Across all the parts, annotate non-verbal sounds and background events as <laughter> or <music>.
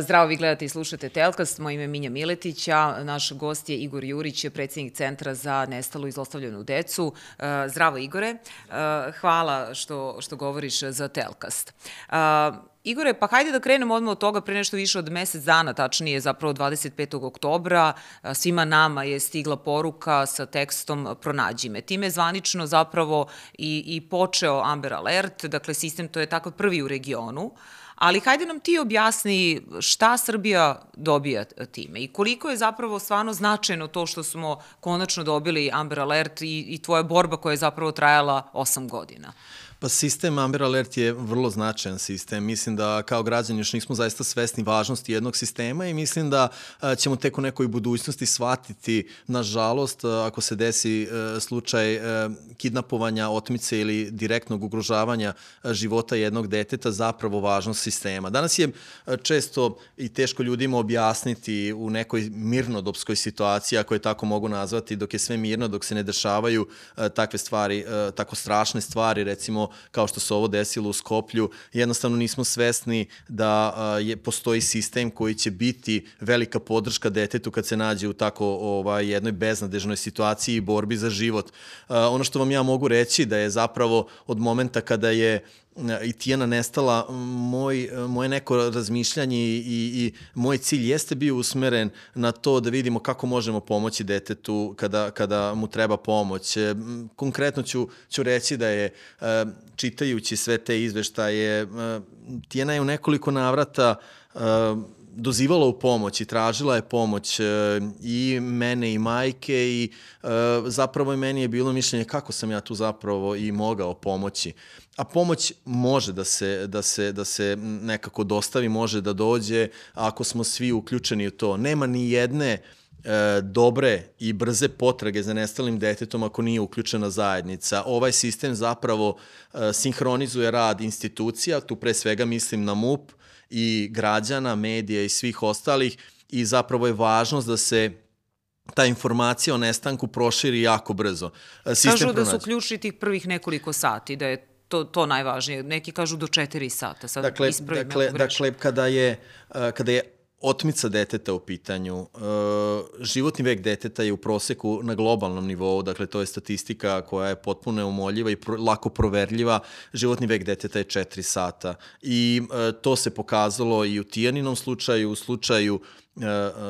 Zdravo, vi gledate i slušate Telkast, moje ime Minja Miletića, naš gost je Igor Jurić, predsednik Centra za nestalu i zlostavljenu decu. Zdravo Igore, hvala što, što govoriš za Telkast. Igore, pa hajde da krenemo odmah od toga pre nešto više od mesec dana, tačnije zapravo 25. oktobra, svima nama je stigla poruka sa tekstom Pronađi me. Time je zvanično zapravo i, i počeo Amber Alert, dakle sistem to je takav prvi u regionu, ali hajde nam ti objasni šta Srbija dobija time i koliko je zapravo stvarno značajno to što smo konačno dobili Amber Alert i, i tvoja borba koja je zapravo trajala 8 godina. Pa sistem Amber Alert je vrlo značajan sistem. Mislim da kao građani još nismo zaista svesni važnosti jednog sistema i mislim da ćemo tek u nekoj budućnosti shvatiti, nažalost, ako se desi slučaj kidnapovanja, otmice ili direktnog ugrožavanja života jednog deteta, zapravo važnost sistema. Danas je često i teško ljudima objasniti u nekoj mirnodopskoj situaciji, ako je tako mogu nazvati, dok je sve mirno, dok se ne dešavaju takve stvari, tako strašne stvari, recimo kao što se ovo desilo u Skoplju, jednostavno nismo svesni da je postoji sistem koji će biti velika podrška detetu kad se nađe u tako ovaj, jednoj beznadežnoj situaciji i borbi za život. Ono što vam ja mogu reći da je zapravo od momenta kada je i Tijana nestala, moj, moje neko razmišljanje i, i moj cilj jeste bio usmeren na to da vidimo kako možemo pomoći detetu kada, kada mu treba pomoć. E, konkretno ću, ću reći da je, e, čitajući sve te izveštaje, e, Tijana je u nekoliko navrata dozivala u pomoć i tražila je pomoć i mene i majke i zapravo i meni je bilo mišljenje kako sam ja tu zapravo i mogao pomoći a pomoć može da se, da, se, da se nekako dostavi, može da dođe ako smo svi uključeni u to. Nema ni jedne e, dobre i brze potrage za nestalim detetom ako nije uključena zajednica. Ovaj sistem zapravo e, sinhronizuje rad institucija, tu pre svega mislim na MUP i građana, medija i svih ostalih i zapravo je važnost da se ta informacija o nestanku proširi jako brzo. E, sistem Kažu da su ključni tih prvih nekoliko sati, da je to, to najvažnije. Neki kažu do 4 sata. Sad dakle, dakle, dakle, kada je, uh, kada je otmica deteta u pitanju. Uh, životni vek deteta je u proseku na globalnom nivou, dakle to je statistika koja je potpuno umoljiva i pro, lako proverljiva. Životni vek deteta je 4 sata i uh, to se pokazalo i u Tijaninom slučaju, u slučaju E, e,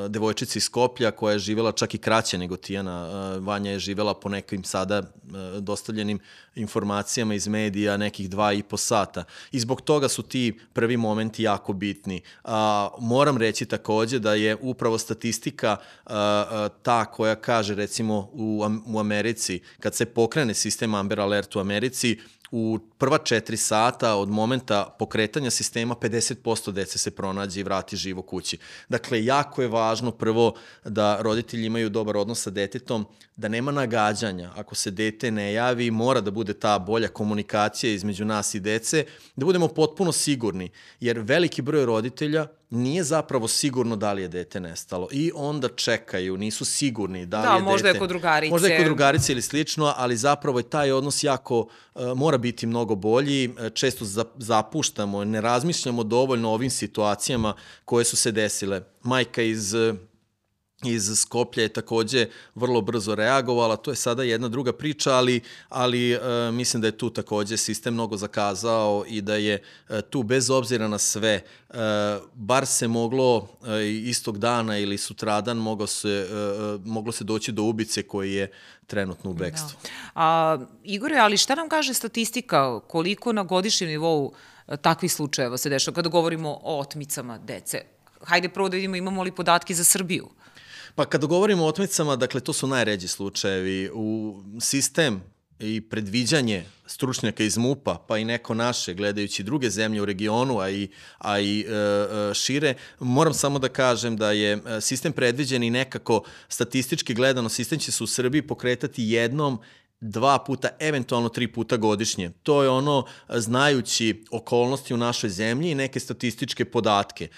devojčici iz Skoplja koja je živela čak i kraće nego Tijana. E, Vanja je živela po nekim sada dostavljenim informacijama iz medija nekih dva i po sata. I zbog toga su ti prvi momenti jako bitni. Moram reći takođe da je upravo statistika ta koja kaže recimo u Americi kad se pokrene sistem Amber Alert u Americi u prva četiri sata od momenta pokretanja sistema 50% dece se pronađe i vrati živo kući. Dakle, jako je važno prvo da roditelji imaju dobar odnos sa detetom, da nema nagađanja. Ako se dete ne javi, mora da bude ta bolja komunikacija između nas i dece, da budemo potpuno sigurni, jer veliki broj roditelja nije zapravo sigurno da li je dete nestalo i onda čekaju, nisu sigurni da li da, je dete... Da, možda je kod drugarice. Možda je kod drugarice ili slično, ali zapravo je taj odnos jako, uh, mora biti mnogo bolji, često zapuštamo, ne razmišljamo dovoljno o ovim situacijama koje su se desile. Majka iz iz Skoplja je takođe vrlo brzo reagovala, to je sada jedna druga priča, ali, ali e, mislim da je tu takođe sistem mnogo zakazao i da je e, tu bez obzira na sve, e, bar se moglo e, istog dana ili sutradan moglo se, e, e moglo se doći do ubice koji je trenutno u da. bekstvu. Da. A, Igore, ali šta nam kaže statistika, koliko na godišnjem nivou e, takvih slučajeva se dešava kada govorimo o otmicama dece? Hajde prvo da vidimo imamo li podatke za Srbiju. Pa kada govorimo o otmicama, dakle, to su najređi slučajevi. U sistem i predviđanje stručnjaka iz MUPA, pa i neko naše, gledajući druge zemlje u regionu, a i, a i e, e šire, moram samo da kažem da je e, sistem predviđen i nekako statistički gledano, sistem će se u Srbiji pokretati jednom dva puta, eventualno tri puta godišnje. To je ono znajući okolnosti u našoj zemlji i neke statističke podatke.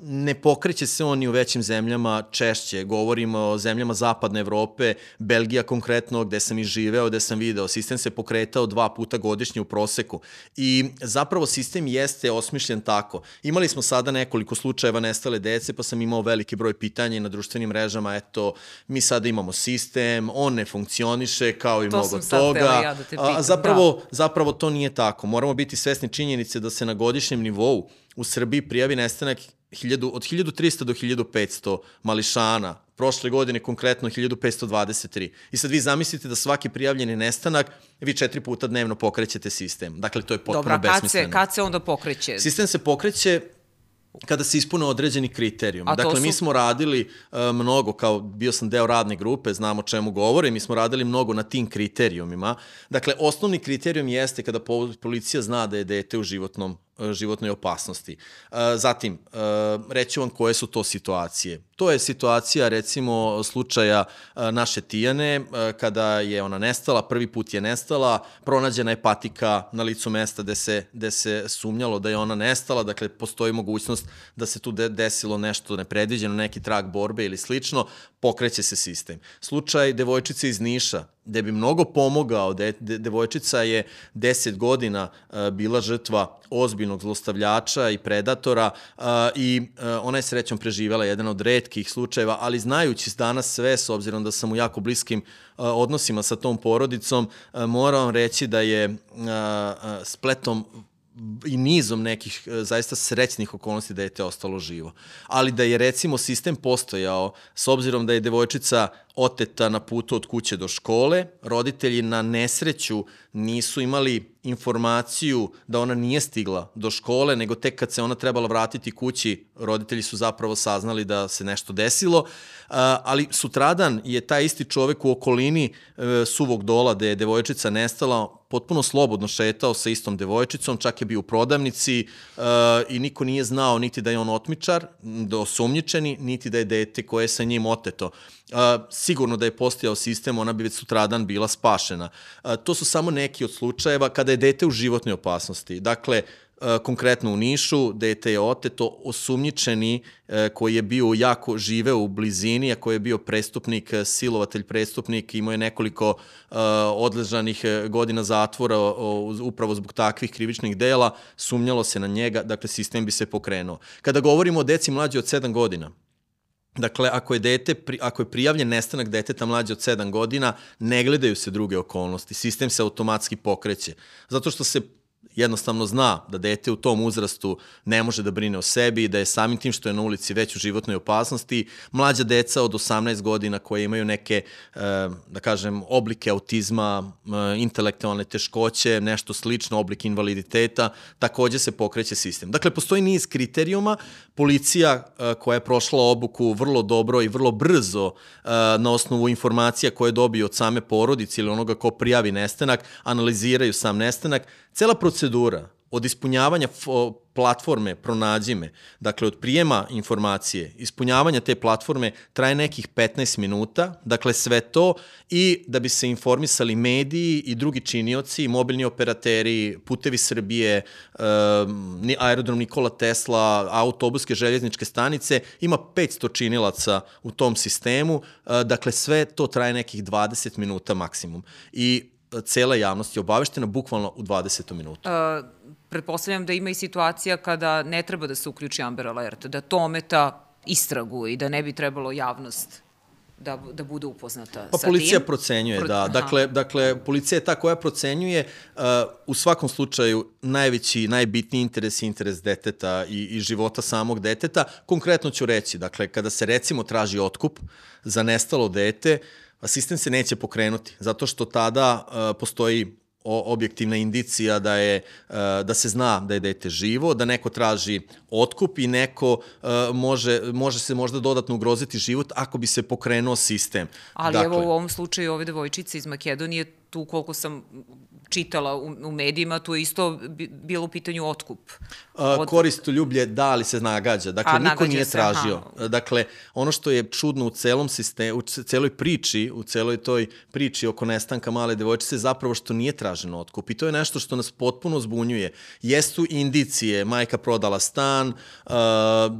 Ne pokreće se on u većim zemljama češće. Govorimo o zemljama zapadne Evrope, Belgija konkretno, gde sam i živeo, gde sam video. Sistem se pokretao dva puta godišnje u proseku. I zapravo sistem jeste osmišljen tako. Imali smo sada nekoliko slučajeva nestale dece, pa sam imao veliki broj pitanja na društvenim mrežama, eto, mi sada imamo sistem, on ne funkcioniše kao i to mnogo toga. Ja da te pitam, a, zapravo, da. zapravo to nije tako. Moramo biti svesni činjenice da se na godišnjem nivou u Srbiji prijavi nestanak 1000, od 1300 do 1500 mališana, prošle godine konkretno 1523. I sad vi zamislite da svaki prijavljeni nestanak vi četiri puta dnevno pokrećete sistem. Dakle, to je potpuno Dobra, besmisleno. Dobra, kad se onda pokreće? Sistem se pokreće kada se ispune određeni kriterijumi. Dakle, su... mi smo radili uh, mnogo, kao bio sam deo radne grupe, znamo čemu govorim, mi smo radili mnogo na tim kriterijumima. Dakle, osnovni kriterijum jeste kada policija zna da je dete u životnom životnoj opasnosti. E, zatim, e, reću vam koje su to situacije. To je situacija, recimo, slučaja naše Tijane, kada je ona nestala, prvi put je nestala, pronađena je patika na licu mesta gde se, gde se sumnjalo da je ona nestala, dakle, postoji mogućnost da se tu desilo nešto nepredviđeno, neki trag borbe ili slično, pokreće se sistem. Slučaj devojčice iz Niša, gde bi mnogo pomogao, de, de, devojčica je 10 godina uh, bila žrtva ozbiljnog zlostavljača i predatora uh, i uh, ona je srećom preživela jedan od redkih slučajeva, ali znajući danas sve, s obzirom da sam u jako bliskim uh, odnosima sa tom porodicom, uh, moram reći da je uh, uh, spletom i nizom nekih zaista srećnih okolnosti da je te ostalo živo. Ali da je recimo sistem postojao, s obzirom da je devojčica oteta na putu od kuće do škole, roditelji na nesreću nisu imali informaciju da ona nije stigla do škole, nego tek kad se ona trebala vratiti kući, roditelji su zapravo saznali da se nešto desilo, ali sutradan je taj isti čovek u okolini e, suvog dola gde je devojčica nestala, potpuno slobodno šetao sa istom devojčicom, čak je bio u prodavnici uh, i niko nije znao niti da je on otmičar, da osumnjičeni, niti da je dete koje je sa njim oteto. Sigurno da je postojao sistem, ona bi već sutradan bila spašena. To su samo neki od slučajeva kada je dete u životnoj opasnosti. Dakle, E, konkretno u Nišu, dete je oteto, osumnjičeni e, koji je bio jako živeo u blizini, a koji je bio prestupnik, e, silovatelj prestupnik, imao je nekoliko odležanih godina zatvora upravo zbog takvih krivičnih dela, sumnjalo se na njega, dakle sistem bi se pokrenuo. Kada govorimo o deci mlađe od 7 godina, Dakle, ako je, dete, ako je prijavljen nestanak deteta mlađe od 7 godina, ne gledaju se druge okolnosti. Sistem se automatski pokreće. Zato što se jednostavno zna da dete u tom uzrastu ne može da brine o sebi i da je samim tim što je na ulici već u životnoj opasnosti, mlađa deca od 18 godina koje imaju neke, e, da kažem, oblike autizma, e, intelektualne teškoće, nešto slično, oblik invaliditeta, takođe se pokreće sistem. Dakle, postoji niz kriterijuma, policija e, koja je prošla obuku vrlo dobro i vrlo brzo na osnovu informacija koje dobiju od same porodice ili onoga ko prijavi nestanak, analiziraju sam nestanak, Cela procedura od ispunjavanja platforme pronađi me, dakle od prijema informacije, ispunjavanja te platforme traje nekih 15 minuta, dakle sve to i da bi se informisali mediji i drugi činioci, mobilni operateri, putevi Srbije, aerodrom Nikola Tesla, autobuske željezničke stanice, ima 500 činilaca u tom sistemu, dakle sve to traje nekih 20 minuta maksimum. I cela javnost je obaveštena bukvalno u 20 minuta. Uh, pretpostavljam da ima i situacija kada ne treba da se uključi Amber Alert, da to ometa istragu i da ne bi trebalo javnost da, da bude upoznata pa, sa policija tim. procenjuje, Pro... da. Dakle, dakle, policija je ta koja procenjuje uh, u svakom slučaju najveći, najbitniji interes je interes deteta i, i života samog deteta. Konkretno ću reći, dakle, kada se recimo traži otkup za nestalo dete, uh, sistem se neće pokrenuti, zato što tada uh, postoji objektivna indicija da je da se zna da je dete živo, da neko traži otkup i neko može može se možda dodatno ugroziti život ako bi se pokrenuo sistem. Ali dakle, evo u ovom slučaju ove devojčice iz Makedonije tu koliko sam čitala u, u medijima, tu je isto bilo u pitanju otkup. Od... Koristo ljublje, da li se nagađa. Dakle, A, niko nije se, tražio. Aha. Dakle, ono što je čudno u celom sistemu, u celoj priči, u celoj toj priči oko nestanka male devojčice, zapravo što nije tražen otkup. I to je nešto što nas potpuno zbunjuje. Jesu indicije, majka prodala stan, uh,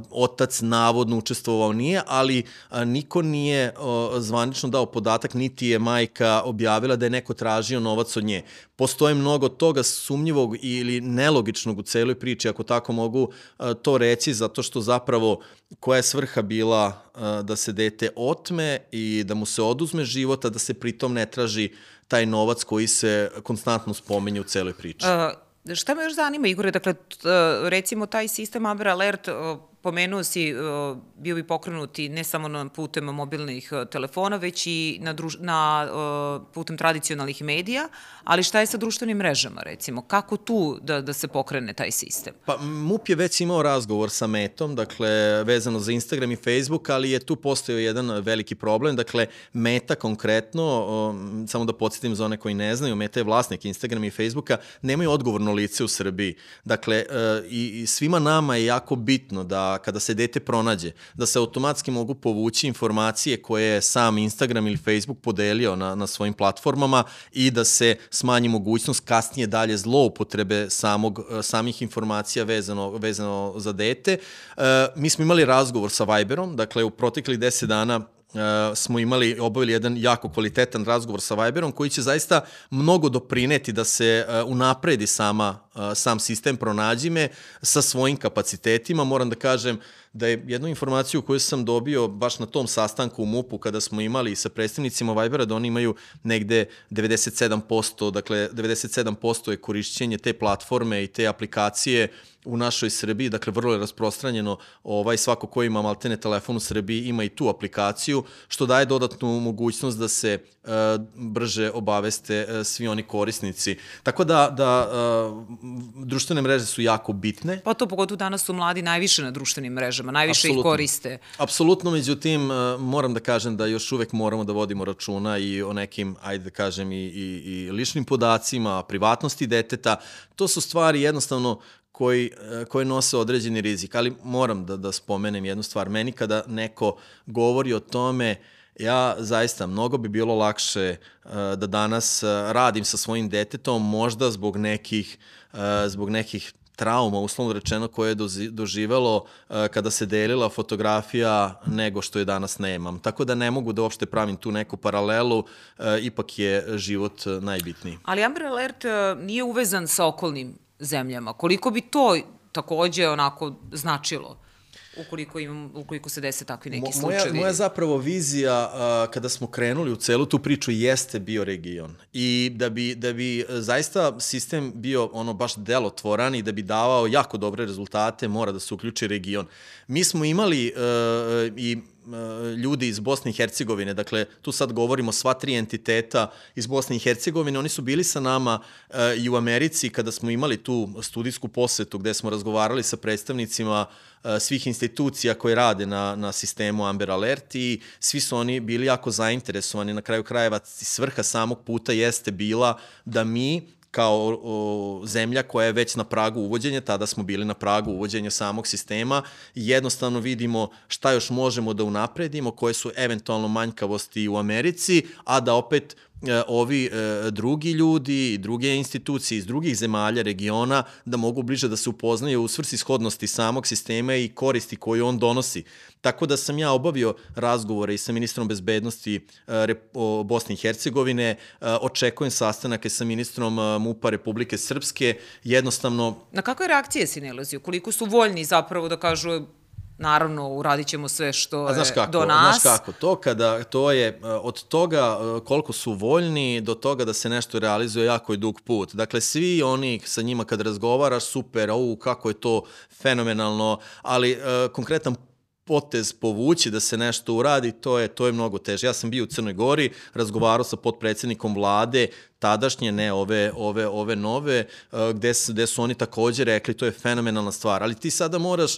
otac navodno učestvovao nije, ali uh, niko nije uh, zvanično dao podatak, niti je majka objavila da je neko tražio novac od nje postoje mnogo toga sumnjivog ili nelogičnog u celoj priči, ako tako mogu to reći, zato što zapravo koja je svrha bila da se dete otme i da mu se oduzme života, da se pritom ne traži taj novac koji se konstantno spomenje u celoj priči. Uh, šta me još zanima, Igore, dakle, recimo taj sistem Amber Alert Pomenuo si, uh, bio bi pokrenuti ne samo na putem mobilnih uh, telefona, već i na, druž, na uh, putem tradicionalnih medija, ali šta je sa društvenim mrežama, recimo? Kako tu da, da se pokrene taj sistem? Pa MUP je već imao razgovor sa Metom, dakle, vezano za Instagram i Facebook, ali je tu postojao jedan veliki problem, dakle, Meta konkretno, samo da podsjetim za one koji ne znaju, Meta je vlasnik Instagrama i Facebooka, nemaju odgovorno lice u Srbiji. Dakle, i, i svima nama je jako bitno da kada se dete pronađe, da se automatski mogu povući informacije koje je sam Instagram ili Facebook podelio na, na svojim platformama i da se smanji mogućnost kasnije dalje zloupotrebe samog, samih informacija vezano, vezano za dete. E, mi smo imali razgovor sa Viberom, dakle u proteklih 10 dana smo imali, obavili jedan jako kvalitetan razgovor sa Viberom koji će zaista mnogo doprineti da se uh, unapredi sama, uh, sam sistem pronađime sa svojim kapacitetima. Moram da kažem da je jednu informaciju koju sam dobio baš na tom sastanku u MUP-u kada smo imali sa predstavnicima Vibera da oni imaju negde 97%, dakle 97% je korišćenje te platforme i te aplikacije u našoj Srbiji, dakle vrlo je rasprostranjeno, ovaj, svako ko ima maltene telefon u Srbiji ima i tu aplikaciju, što daje dodatnu mogućnost da se uh, brže obaveste uh, svi oni korisnici. Tako da, da uh, društvene mreže su jako bitne. Pa to pogotovo danas su mladi najviše na društvenim mrežama, najviše Absolutno. ih koriste. Apsolutno, međutim, uh, moram da kažem da još uvek moramo da vodimo računa i o nekim, ajde da kažem, i, i, i ličnim podacima, privatnosti deteta. To su stvari jednostavno koji, e, koji nose određeni rizik. Ali moram da, da spomenem jednu stvar. Meni kada neko govori o tome, ja zaista mnogo bi bilo lakše uh, da danas uh, radim sa svojim detetom, možda zbog nekih, zbog nekih trauma, uslovno rečeno, koje je doživelo kada se delila fotografija nego što je danas nemam. Tako da ne mogu da uopšte pravim tu neku paralelu, ipak je život najbitniji. Ali Amber Alert nije uvezan sa okolnim zemljama. Koliko bi to takođe onako značilo? ukoliko, imam, ukoliko se dese takvi neki Mo, moja, Moja zapravo vizija uh, kada smo krenuli u celu tu priču jeste bio region. I da bi, da bi zaista sistem bio ono baš delotvoran i da bi davao jako dobre rezultate, mora da se uključi region. Mi smo imali uh, i E, ljudi iz Bosne i Hercegovine, dakle tu sad govorimo sva tri entiteta iz Bosne i Hercegovine, oni su bili sa nama uh, i u Americi kada smo imali tu studijsku posetu gde smo razgovarali sa predstavnicima uh, svih institucija koje rade na, na sistemu Amber Alert i svi su oni bili jako zainteresovani, na kraju krajeva svrha samog puta jeste bila da mi kao o, zemlja koja je već na pragu uvođenja, tada smo bili na pragu uvođenja samog sistema jednostavno vidimo šta još možemo da unapredimo, koje su eventualno manjkavosti u Americi, a da opet ovi e, drugi ljudi i druge institucije iz drugih zemalja, regiona, da mogu bliže da se upoznaju u shodnosti samog sistema i koristi koju on donosi. Tako da sam ja obavio razgovore i sa ministrom bezbednosti e, Bosne i Hercegovine, očekujem sastanake sa ministrom MUPA Republike Srpske, jednostavno... Na kakve reakcije si nalazio? Koliko su voljni zapravo da kažu naravno uradit ćemo sve što je kako, do nas. Znaš kako, to, kada, to je e, od toga e, koliko su voljni do toga da se nešto realizuje jako je dug put. Dakle, svi oni sa njima kad razgovaraš, super, au, kako je to fenomenalno, ali uh, konkretan potez povući da se nešto uradi, to je to je mnogo teže. Ja sam bio u Crnoj Gori, razgovarao sa potpredsednikom vlade, tadašnje, ne ove, ove, ove nove, gde, gde su oni takođe rekli to je fenomenalna stvar, ali ti sada moraš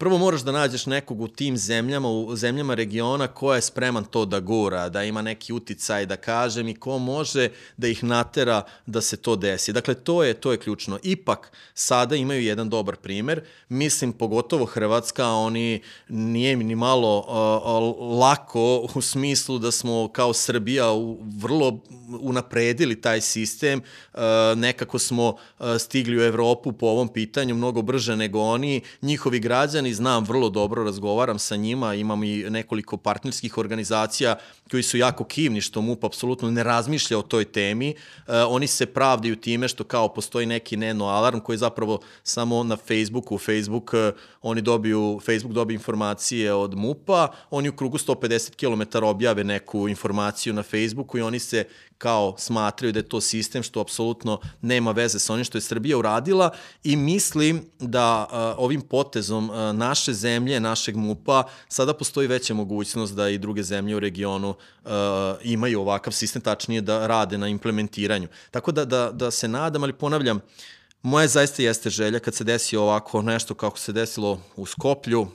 prvo moraš da nađeš nekog u tim zemljama, u zemljama regiona ko je spreman to da gura, da ima neki uticaj, da kažem, i ko može da ih natera da se to desi. Dakle, to je, to je ključno. Ipak, sada imaju jedan dobar primer, mislim, pogotovo Hrvatska, oni nije ni malo uh, lako u smislu da smo kao Srbija u, vrlo unapredili taj sistem, uh, nekako smo uh, stigli u Evropu po ovom pitanju mnogo brže nego oni, njihovi građani, znam vrlo dobro, razgovaram sa njima, imam i nekoliko partnerskih organizacija koji su jako kivni što MUP apsolutno ne razmišlja o toj temi, uh, oni se pravdaju time što kao postoji neki neno alarm koji zapravo samo na Facebooku, Facebook, uh, oni dobiju, Facebook dobije informacije od MUP-a, oni u krugu 150 km objave neku informaciju na Facebooku i oni se kao smatraju da je to sistem što apsolutno nema veze sa onim što je Srbija uradila i mislim da uh, ovim potezom uh, naše zemlje, našeg MUPA, sada postoji veća mogućnost da i druge zemlje u regionu uh, imaju ovakav sistem, tačnije da rade na implementiranju. Tako da, da, da se nadam, ali ponavljam, moja zaista jeste želja kad se desi ovako nešto kako se desilo u Skoplju,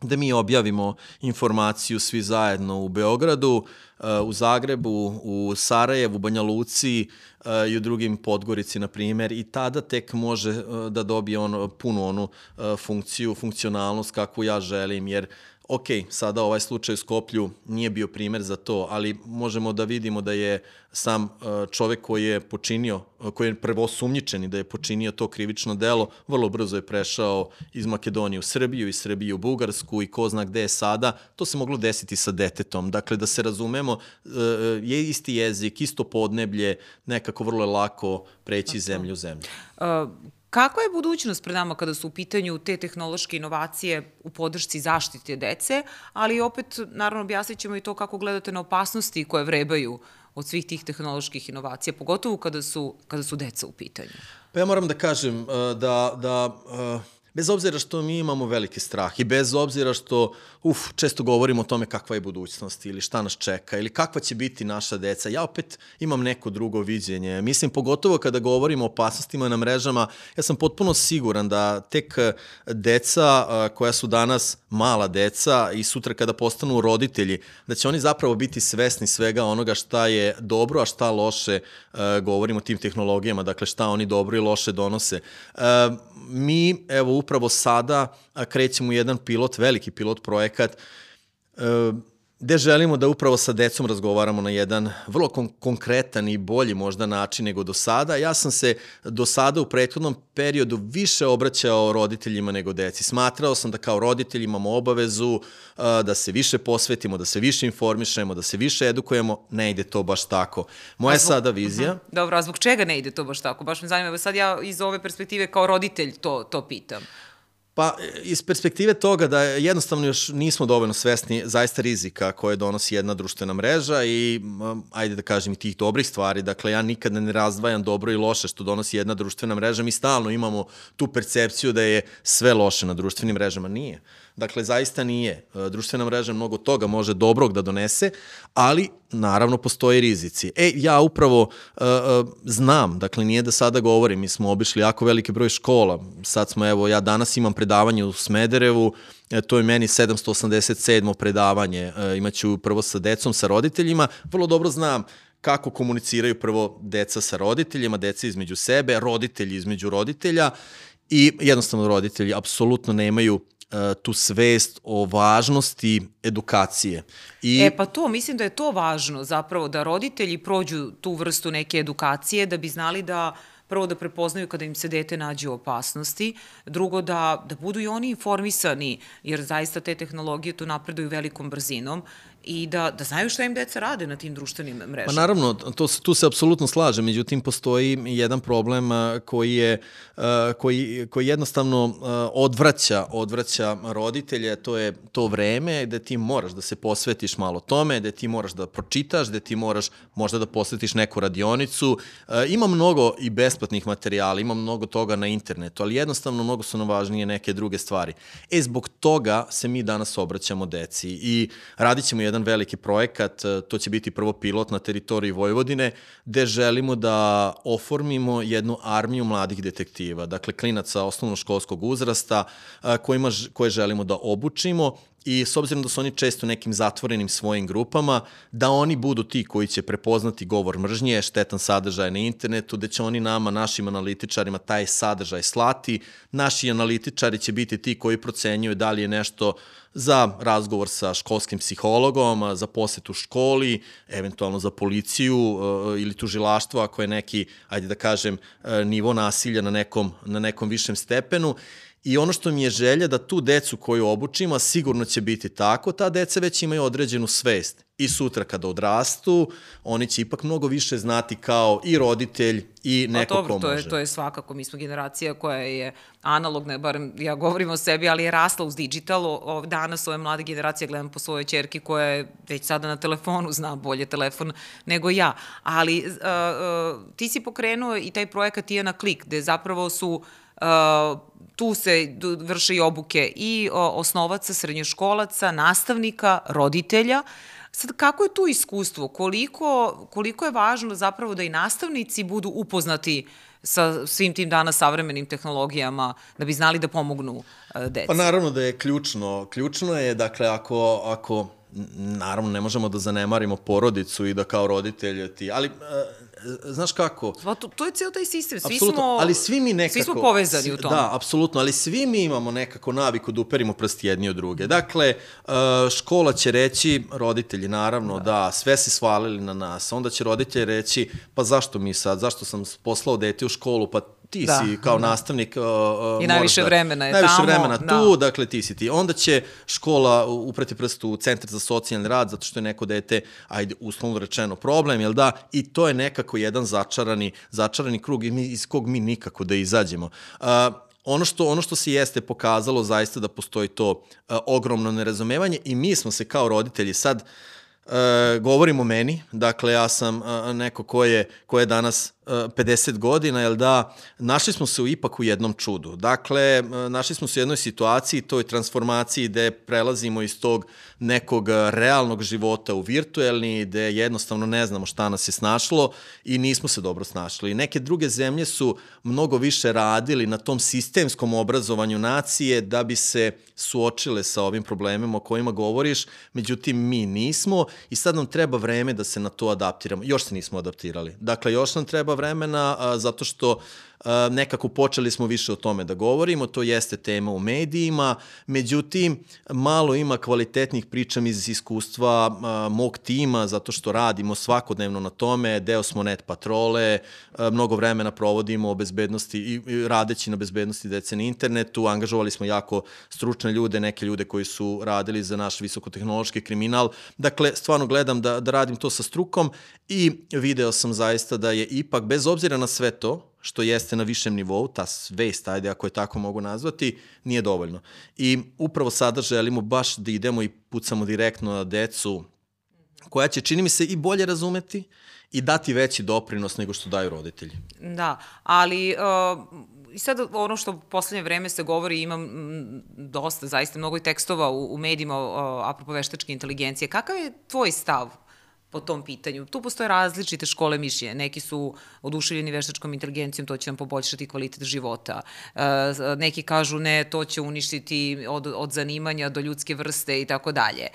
da mi objavimo informaciju svi zajedno u Beogradu, eh, u Zagrebu, u Sarajevu, Banja Luci eh, i u drugim Podgorici, na primer, i tada tek može eh, da dobije on, punu onu funkciju, funkcionalnost kakvu ja želim, jer ok, sada ovaj slučaj u Skoplju nije bio primer za to, ali možemo da vidimo da je sam uh, čovek koji je počinio, uh, koji je prvo sumnjičen i da je počinio to krivično delo, vrlo brzo je prešao iz Makedonije u Srbiju, iz Srbije u Bugarsku i ko zna gde je sada, to se moglo desiti sa detetom. Dakle, da se razumemo, uh, je isti jezik, isto podneblje, nekako vrlo je lako preći iz zemlje u zemlju. Uh, Kakva je budućnost pred nama kada su u pitanju te tehnološke inovacije u podršci zaštite dece, ali opet, naravno, objasnit ćemo i to kako gledate na opasnosti koje vrebaju od svih tih tehnoloških inovacija, pogotovo kada su, kada su deca u pitanju? Pa ja moram da kažem uh, da, da uh, bez obzira što mi imamo veliki strah i bez obzira što, uf, često govorimo o tome kakva je budućnost ili šta nas čeka ili kakva će biti naša deca, ja opet imam neko drugo viđenje. Mislim, pogotovo kada govorimo o opasnostima na mrežama, ja sam potpuno siguran da tek eh, deca eh, koja su danas mala deca i sutra kada postanu roditelji, da će oni zapravo biti svesni svega onoga šta je dobro, a šta loše, uh, govorimo o tim tehnologijama, dakle šta oni dobro i loše donose. Mi, evo, upravo sada krećemo u jedan pilot, veliki pilot projekat, uh, gde želimo da upravo sa decom razgovaramo na jedan vrlo kon konkretan i bolji možda način nego do sada. Ja sam se do sada u prethodnom periodu više obraćao roditeljima nego deci. Smatrao sam da kao roditelj imamo obavezu uh, da se više posvetimo, da se više informišemo, da se više edukujemo. Ne ide to baš tako. Moja je sada vizija... Uh -huh. Dobro, a zbog čega ne ide to baš tako? Baš me zanima, sad ja iz ove perspektive kao roditelj to, to pitam. Pa, iz perspektive toga da jednostavno još nismo dovoljno svesni zaista rizika koje donosi jedna društvena mreža i, ajde da kažem, i tih dobrih stvari. Dakle, ja nikad ne razdvajam dobro i loše što donosi jedna društvena mreža. Mi stalno imamo tu percepciju da je sve loše na društvenim mrežama. Nije. Dakle, zaista nije. E, društvena mreža mnogo toga može dobrog da donese, ali naravno postoje rizici. E, ja upravo uh, znam, dakle nije da sada govorim, mi smo obišli jako veliki broj škola, sad smo, evo, ja danas imam predavanje u Smederevu, e, to je meni 787. predavanje, uh, imaću prvo sa decom, sa roditeljima, vrlo dobro znam kako komuniciraju prvo deca sa roditeljima, deca između sebe, roditelji između roditelja i jednostavno roditelji apsolutno nemaju E, tu svest o važnosti edukacije. I... E pa to, mislim da je to važno zapravo, da roditelji prođu tu vrstu neke edukacije, da bi znali da prvo da prepoznaju kada im se dete nađe u opasnosti, drugo da, da budu i oni informisani, jer zaista te tehnologije tu napreduju velikom brzinom i da, da znaju šta im deca rade na tim društvenim mrežama. Pa naravno, to, tu se apsolutno slaže, međutim postoji jedan problem koji je koji, koji jednostavno odvraća, odvraća roditelje, to je to vreme gde ti moraš da se posvetiš malo tome, gde ti moraš da pročitaš, gde ti moraš možda da posvetiš neku radionicu. Ima mnogo i besplatnih materijala, ima mnogo toga na internetu, ali jednostavno mnogo su nam važnije neke druge stvari. E, zbog toga se mi danas obraćamo deci i radit ćemo jedan veliki projekat, e, to će biti prvo pilot na teritoriji Vojvodine, gde želimo da oformimo jednu armiju mladih detektiva, dakle klinaca osnovnoškolskog uzrasta kojima, koje želimo da obučimo i s obzirom da su oni često nekim zatvorenim svojim grupama, da oni budu ti koji će prepoznati govor mržnje, štetan sadržaj na internetu, da će oni nama, našim analitičarima, taj sadržaj slati. Naši analitičari će biti ti koji procenjuju da li je nešto za razgovor sa školskim psihologom, za posetu školi, eventualno za policiju e, ili tužilaštvo ako je neki, ajde da kažem, e, nivo nasilja na nekom, na nekom višem stepenu. I ono što mi je želja da tu decu koju obučimo, a sigurno će biti tako, ta deca već imaju određenu svest. I sutra kada odrastu, oni će ipak mnogo više znati kao i roditelj i neko dobro, ko to može. Je, to je svakako, mi smo generacija koja je analogna, barem ja govorim o sebi, ali je rasla uz digital. O, danas ove mlade generacije gledam po svojoj čerki koja je već sada na telefonu, zna bolje telefon nego ja. Ali uh, uh, ti si pokrenuo i taj projekat Tijana Klik, gde zapravo su uh, tu se vrše i obuke i osnovaca, srednjoškolaca, nastavnika, roditelja. Sad, kako je tu iskustvo? Koliko, koliko je važno zapravo da i nastavnici budu upoznati sa svim tim danas savremenim tehnologijama da bi znali da pomognu e, deci? Pa naravno da je ključno. Ključno je, dakle, ako, ako naravno ne možemo da zanemarimo porodicu i da kao roditelj ti, ali e, znaš kako? Pa to, to je ceo taj sistem, svi apsolutno, smo, ali svi mi nekako, svi smo povezani u tom. Da, apsolutno, ali svi mi imamo nekako naviku da uperimo prsti jedni od druge. Dakle, uh, škola će reći, roditelji naravno, da. da, sve se svalili na nas, onda će roditelji reći, pa zašto mi sad, zašto sam poslao dete u školu, pa ti da, si kao da. nastavnik uh, I najviše da, vremena je najviše tamo. vremena tu, da. dakle ti si ti. Onda će škola upreti prstu u centar za socijalni rad zato što je neko dete, ajde, uslovno rečeno problem, jel da? I to je nekako jedan začarani, začarani krug iz kog mi nikako da izađemo. Uh, ono što ono što se jeste pokazalo zaista da postoji to uh, ogromno nerazumevanje i mi smo se kao roditelji sad uh, govorimo o meni, dakle ja sam uh, neko ko je, ko je danas 50 godina, jel da, našli smo se u, ipak u jednom čudu. Dakle, našli smo se u jednoj situaciji, toj transformaciji gde prelazimo iz tog nekog realnog života u virtuelni, gde jednostavno ne znamo šta nas je snašlo i nismo se dobro snašli. Neke druge zemlje su mnogo više radili na tom sistemskom obrazovanju nacije da bi se suočile sa ovim problemima o kojima govoriš, međutim mi nismo i sad nam treba vreme da se na to adaptiramo. Još se nismo adaptirali. Dakle, još nam treba vremena a, zato što nekako počeli smo više o tome da govorimo, to jeste tema u medijima, međutim, malo ima kvalitetnih pričam iz iskustva mog tima, zato što radimo svakodnevno na tome, deo smo net patrole, mnogo vremena provodimo o bezbednosti i radeći na bezbednosti dece na internetu, angažovali smo jako stručne ljude, neke ljude koji su radili za naš visokotehnološki kriminal. Dakle, stvarno gledam da, da radim to sa strukom i video sam zaista da je ipak, bez obzira na sve to, što jeste na višem nivou, ta svest, ajde ako je tako mogu nazvati, nije dovoljno. I upravo sada želimo baš da idemo i pucamo direktno na decu, koja će, čini mi se, i bolje razumeti i dati veći doprinos nego što daju roditelji. Da, ali uh, i sad ono što u poslednje vreme se govori, imam m, dosta, zaista mnogo i tekstova u, u medijima uh, apropo veštačke inteligencije. Kakav je tvoj stav po tom pitanju. Tu postoje različite škole mišljenja. Neki su oduševljeni veštačkom inteligencijom, to će nam poboljšati kvalitet života. E, neki kažu ne, to će uništiti od, od zanimanja do ljudske vrste i tako dalje. E,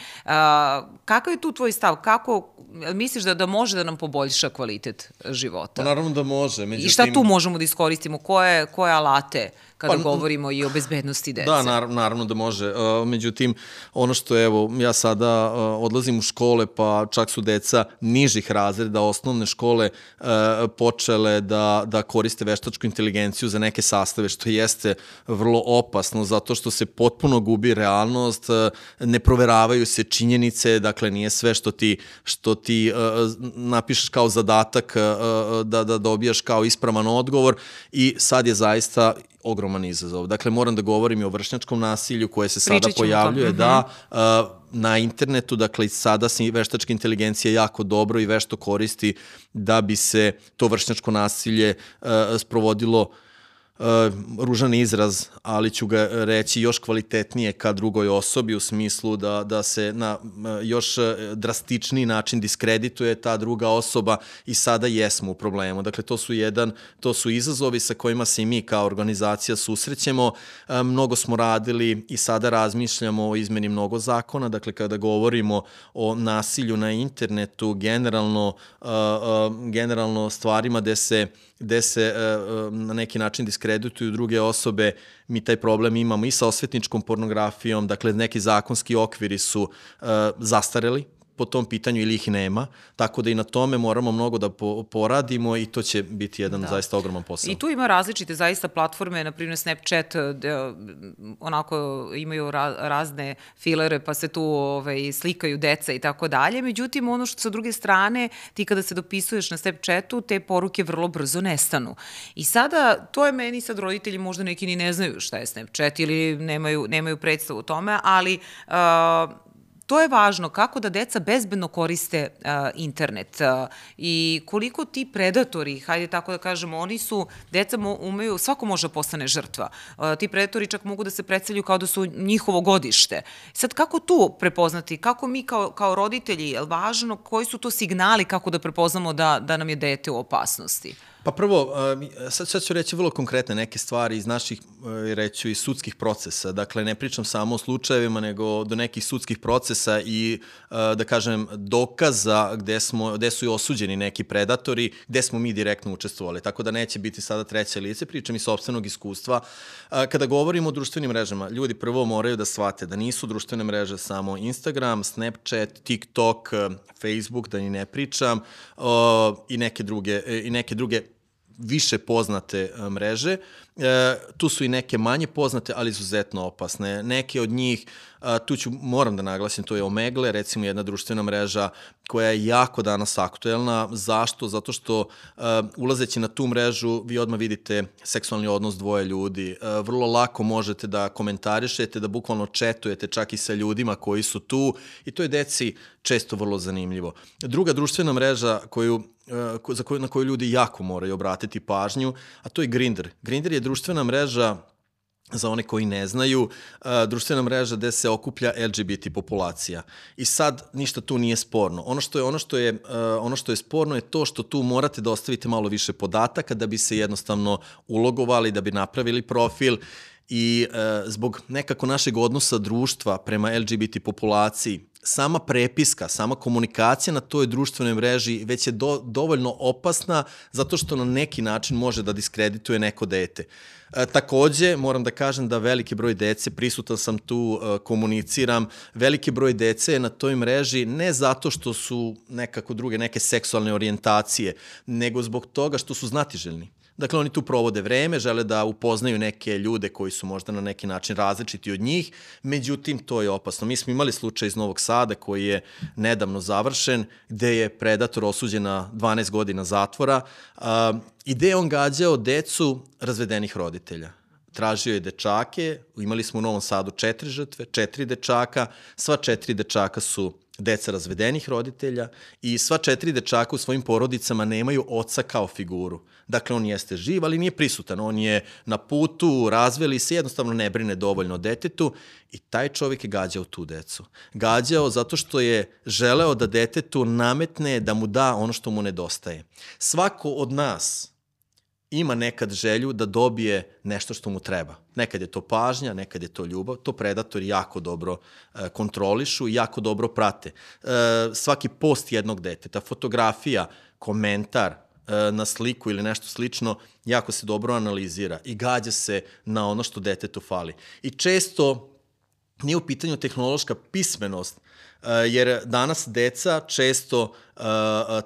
kakav je tu tvoj stav? Kako misliš da, da može da nam poboljša kvalitet života? Pa naravno da može. Međutim... I šta tu možemo da iskoristimo? Koje, koje alate kada pa, govorimo i o bezbednosti dece. Da, naravno, naravno da može. Uh, međutim, ono što evo, ja sada uh, odlazim u škole, pa čak su deca nižih razreda osnovne škole uh, počele da, da koriste veštačku inteligenciju za neke sastave, što jeste vrlo opasno, zato što se potpuno gubi realnost, ne proveravaju se činjenice, dakle nije sve što ti, što ti napišeš kao zadatak da, da dobijaš kao ispravan odgovor i sad je zaista ogroman izazov. Dakle, moram da govorim i o vršnjačkom nasilju koje se sada pojavljuje, da, uh, na internetu, dakle, sada se veštačka inteligencija jako dobro i vešto koristi da bi se to vršnjačko nasilje uh, sprovodilo uh, ružan izraz, ali ću ga reći još kvalitetnije ka drugoj osobi u smislu da, da se na uh, još drastičniji način diskredituje ta druga osoba i sada jesmo u problemu. Dakle, to su jedan, to su izazovi sa kojima se i mi kao organizacija susrećemo. Uh, mnogo smo radili i sada razmišljamo o izmeni mnogo zakona, dakle, kada govorimo o nasilju na internetu, generalno, uh, uh, generalno stvarima gde se gde se uh, na neki način diskredituju druge osobe, mi taj problem imamo i sa osvetničkom pornografijom, dakle neki zakonski okviri su uh, zastareli, po tom pitanju ili ih nema, tako da i na tome moramo mnogo da po, poradimo i to će biti jedan da. zaista ogroman posao. I tu ima različite zaista platforme, na primjer Snapchat, gde onako imaju ra razne filere pa se tu ovaj, slikaju deca i tako dalje, međutim ono što sa druge strane, ti kada se dopisuješ na Snapchatu, te poruke vrlo brzo nestanu. I sada, to je meni sad roditelji možda neki ni ne znaju šta je Snapchat ili nemaju, nemaju predstavu o tome, ali uh, to je važno kako da deca bezbedno koriste uh, internet uh, i koliko ti predatori, hajde tako da kažemo, oni su, deca mo, umeju, svako može da postane žrtva. Uh, ti predatori čak mogu da se predstavljaju kao da su njihovo godište. Sad, kako tu prepoznati, kako mi kao, kao roditelji, je važno, koji su to signali kako da prepoznamo da, da nam je dete u opasnosti? Pa prvo, sad, sad ću reći vrlo konkretne neke stvari iz naših, reću, iz sudskih procesa. Dakle, ne pričam samo o slučajevima, nego do nekih sudskih procesa i, da kažem, dokaza gde, smo, gde su i osuđeni neki predatori, gde smo mi direktno učestvovali. Tako da neće biti sada treće lice, pričam iz sobstvenog iskustva. Kada govorimo o društvenim mrežama, ljudi prvo moraju da shvate da nisu društvene mreže samo Instagram, Snapchat, TikTok, Facebook, da ni ne pričam, i neke druge, i neke druge više poznate e, mreže. E, tu su i neke manje poznate, ali izuzetno opasne. Neke od njih, a, tu ću, moram da naglasim, to je Omegle, recimo jedna društvena mreža koja je jako danas aktuelna. Zašto? Zato što a, ulazeći na tu mrežu vi odmah vidite seksualni odnos dvoje ljudi. A, vrlo lako možete da komentarišete, da bukvalno četujete čak i sa ljudima koji su tu i to je deci često vrlo zanimljivo. Druga društvena mreža koju za koju, na koju ljudi jako moraju obratiti pažnju, a to je Grindr. Grindr je društvena mreža za one koji ne znaju, društvena mreža gde se okuplja LGBT populacija. I sad ništa tu nije sporno. Ono što je ono što je ono što je sporno je to što tu morate da ostavite malo više podataka da bi se jednostavno ulogovali, da bi napravili profil i zbog nekako našeg odnosa društva prema LGBT populaciji sama prepiska, sama komunikacija na toj društvenoj mreži već je do, dovoljno opasna zato što na neki način može da diskredituje neko dete. E, takođe, moram da kažem da veliki broj dece, prisutan sam tu, e, komuniciram, veliki broj dece je na toj mreži ne zato što su nekako druge, neke seksualne orijentacije, nego zbog toga što su znatiželjni. Dakle, oni tu provode vreme, žele da upoznaju neke ljude koji su možda na neki način različiti od njih, međutim, to je opasno. Mi smo imali slučaj iz Novog Sada koji je nedavno završen, gde je predator osuđen na 12 godina zatvora. Uh, i gde je on gađao decu razvedenih roditelja. Tražio je dečake, imali smo u Novom Sadu četiri žrtve, četiri dečaka, sva četiri dečaka su deca razvedenih roditelja i sva četiri dečaka u svojim porodicama nemaju oca kao figuru. Dakle, on jeste živ, ali nije prisutan. On je na putu, razveli se, jednostavno ne brine dovoljno o detetu i taj čovjek je gađao tu decu. Gađao zato što je želeo da detetu nametne da mu da ono što mu nedostaje. Svako od nas ima nekad želju da dobije nešto što mu treba. Nekad je to pažnja, nekad je to ljubav. To predatori jako dobro e, kontrolišu i jako dobro prate. E, svaki post jednog deteta, fotografija, komentar e, na sliku ili nešto slično, jako se dobro analizira i gađa se na ono što detetu fali. I često nije u pitanju tehnološka pismenost, jer danas deca često uh,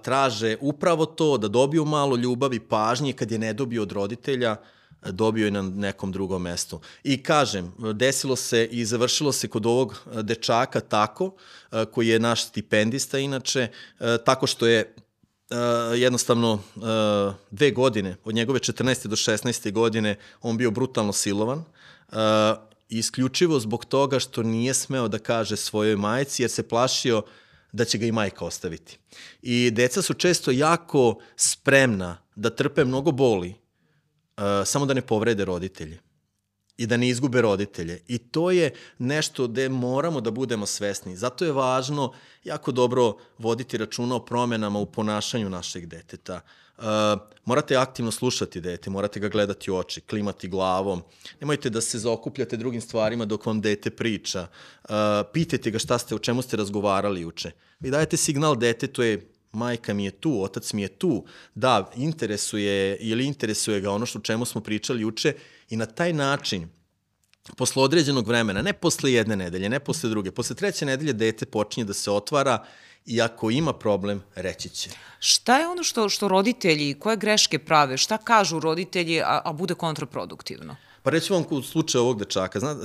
traže upravo to, da dobiju malo ljubavi, pažnje, kad je ne dobiju od roditelja, dobio je na nekom drugom mestu. I kažem, desilo se i završilo se kod ovog dečaka tako, koji je naš stipendista inače, tako što je jednostavno dve godine, od njegove 14. do 16. godine, on bio brutalno silovan, isključivo zbog toga što nije smeo da kaže svojoj majici jer se plašio da će ga i majka ostaviti. I deca su često jako spremna da trpe mnogo boli, samo da ne povrede roditelje i da ne izgube roditelje. I to je nešto gde moramo da budemo svesni. Zato je važno jako dobro voditi računa o promenama u ponašanju našeg deteta. Uh, morate aktivno slušati dete, morate ga gledati u oči, klimati glavom. Nemojte da se zaokupljate drugim stvarima dok vam dete priča. Uh, pitajte ga šta ste, o čemu ste razgovarali uče. Vi dajete signal detetu je majka mi je tu, otac mi je tu, da, interesuje ili interesuje ga ono što čemu smo pričali uče i na taj način posle određenog vremena, ne posle jedne nedelje, ne posle druge, posle treće nedelje dete počinje da se otvara i ako ima problem, reći će. Šta je ono što, što roditelji, koje greške prave, šta kažu roditelji, a, a bude kontraproduktivno? Pa reći vam u slučaju ovog dečaka, zna,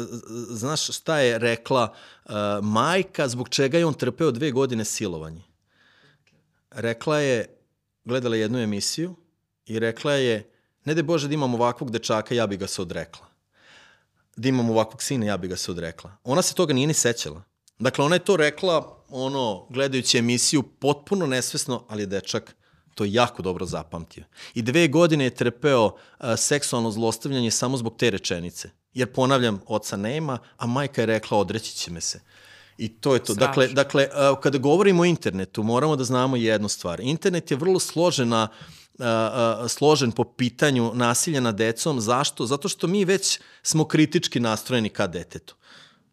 znaš šta je rekla uh, majka zbog čega je on trpeo dve godine silovanje? Rekla je, gledala jednu emisiju i rekla je, ne de Bože da imam ovakvog dečaka, ja bi ga se odrekla da imam ovakvog sina, ja bi ga se odrekla. Ona se toga nije ni sećala. Dakle, ona je to rekla, ono, gledajući emisiju, potpuno nesvesno, ali je dečak to jako dobro zapamtio. I dve godine je trpeo uh, seksualno zlostavljanje samo zbog te rečenice. Jer, ponavljam, oca nema, a majka je rekla odreći će me se. I to je to. Strašno. Dakle, dakle uh, kada govorimo o internetu, moramo da znamo jednu stvar. Internet je vrlo složena uh, složen po pitanju nasilja nad decom. Zašto? Zato što mi već smo kritički nastrojeni ka detetu.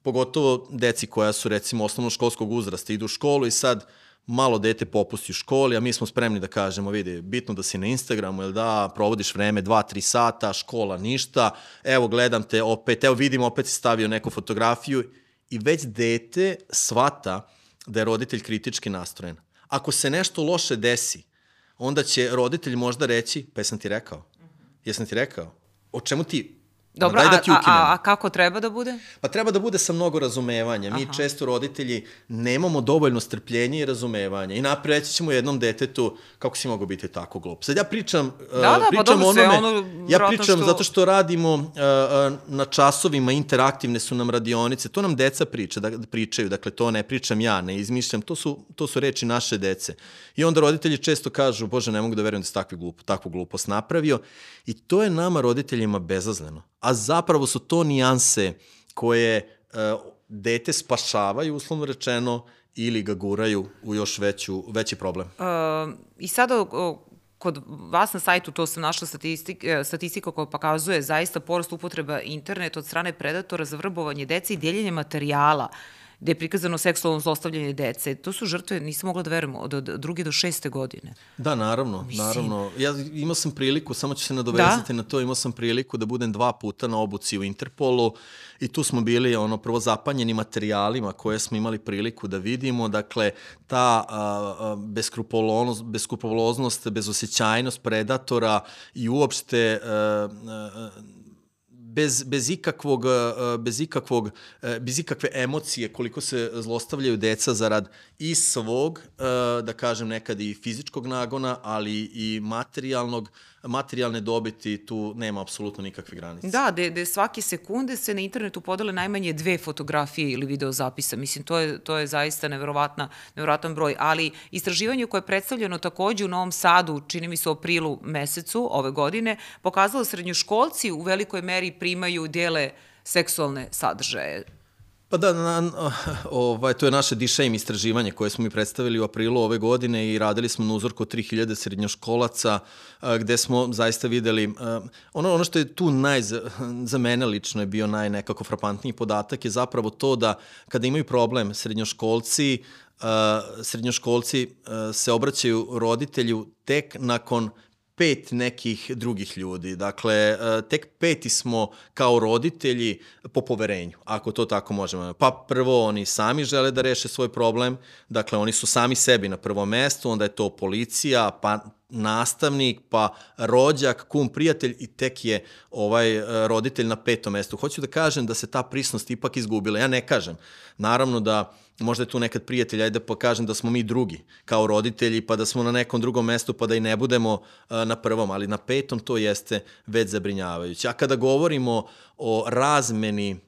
Pogotovo deci koja su recimo osnovnoškolskog uzrasta, idu u školu i sad malo dete popusti u školi, a mi smo spremni da kažemo, vidi, bitno da si na Instagramu, jel da, provodiš vreme 2-3 sata, škola ništa, evo gledam te opet, evo vidim, opet si stavio neku fotografiju i već dete svata da je roditelj kritički nastrojen. Ako se nešto loše desi, onda će roditelj možda reći, pa jesam ti rekao? Jesam ti rekao? O čemu ti Dobro, da ti a, a, a kako treba da bude? Pa treba da bude sa mnogo razumevanja. Mi Aha. često roditelji nemamo dovoljno strpljenja i razumevanja i napreći ćemo jednom detetu kako si mogo biti tako glup. Sad ja pričam, da, da, uh, pričam pa dobro, onome, ono, ja pričam što... zato što radimo uh, na časovima, interaktivne su nam radionice, to nam deca priča, da, pričaju, dakle to ne pričam ja, ne izmišljam, to su, to su reči naše dece. I onda roditelji često kažu, bože ne mogu da verujem da si takvu, glup, takvu glupost napravio i to je nama roditeljima bezazleno a zapravo su to nijanse koje uh, dete spašavaju, uslovno rečeno, ili ga guraju u još veću, veći problem. Uh, I sada kod vas na sajtu, to sam našla statistik, e, statistika koja pokazuje zaista porast upotreba interneta od strane predatora za vrbovanje dece i dijeljenje materijala uh, gde je prikazano seksualno zlostavljanje dece. To su žrtve, nisam mogla da verujem, od druge do šeste godine. Da, naravno, Mislim. naravno. Ja imao sam priliku, samo ću se nadovezati da? na to, imao sam priliku da budem dva puta na obuci u Interpolu i tu smo bili ono prvo zapanjeni materijalima koje smo imali priliku da vidimo, dakle ta beskrupuloznost, beskrupuloznost, bezosjećajnost predatora i uopšte a, a, bez, bez, ikakvog, e, bez, ikakvog, e, bez ikakve emocije koliko se zlostavljaju deca zarad i svog, e, da kažem nekad i fizičkog nagona, ali i materijalnog, materijalne dobiti, tu nema apsolutno nikakve granice. Da, de, de svake sekunde se na internetu podale najmanje dve fotografije ili video zapisa. Mislim, to je, to je zaista neverovatna, neverovatan broj. Ali istraživanje koje je predstavljeno takođe u Novom Sadu, čini mi se u aprilu mesecu ove godine, pokazalo srednjoškolci u velikoj meri primaju dele seksualne sadržaje. Pa da, na, <laughs> ovaj, to je naše D-Shame istraživanje koje smo mi predstavili u aprilu ove godine i radili smo na uzorku 3000 srednjoškolaca gde smo zaista videli, ono, ono što je tu naj, za mene lično je bio naj nekako frapantniji podatak je zapravo to da kada imaju problem srednjoškolci, srednjoškolci se obraćaju roditelju tek nakon pet nekih drugih ljudi. Dakle, e, tek peti smo kao roditelji po poverenju, ako to tako možemo. Pa prvo oni sami žele da reše svoj problem, dakle oni su sami sebi na prvom mestu, onda je to policija, pa nastavnik, pa rođak, kum, prijatelj i tek je ovaj e, roditelj na petom mestu. Hoću da kažem da se ta prisnost ipak izgubila. Ja ne kažem. Naravno da možda je tu nekad prijatelj, ajde pa kažem da smo mi drugi kao roditelji, pa da smo na nekom drugom mestu, pa da i ne budemo uh, na prvom, ali na petom to jeste već zabrinjavajuće. A kada govorimo o razmeni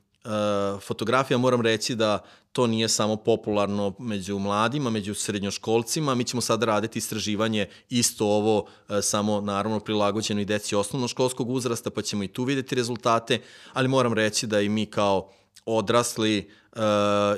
fotografija moram reći da to nije samo popularno među mladima, među srednjoškolcima. Mi ćemo sada raditi istraživanje isto ovo, e, samo naravno prilagođeno i deci osnovnoškolskog uzrasta, pa ćemo i tu videti rezultate, ali moram reći da i mi kao odrasli uh,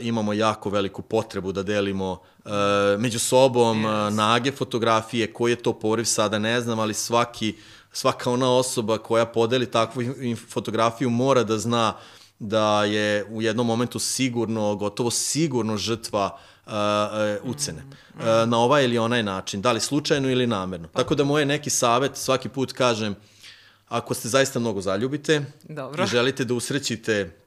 imamo jako veliku potrebu da delimo uh, među sobom yes. uh, nage fotografije, koji je to poriv sada ne znam, ali svaki, svaka ona osoba koja podeli takvu fotografiju mora da zna da je u jednom momentu sigurno, gotovo sigurno žrtva uh, uh, ucene. Mm. Uh, na ovaj ili onaj način, da li slučajno ili namerno. Tako da moje neki savet, svaki put kažem, ako ste zaista mnogo zaljubite Dobro. i želite da usrećite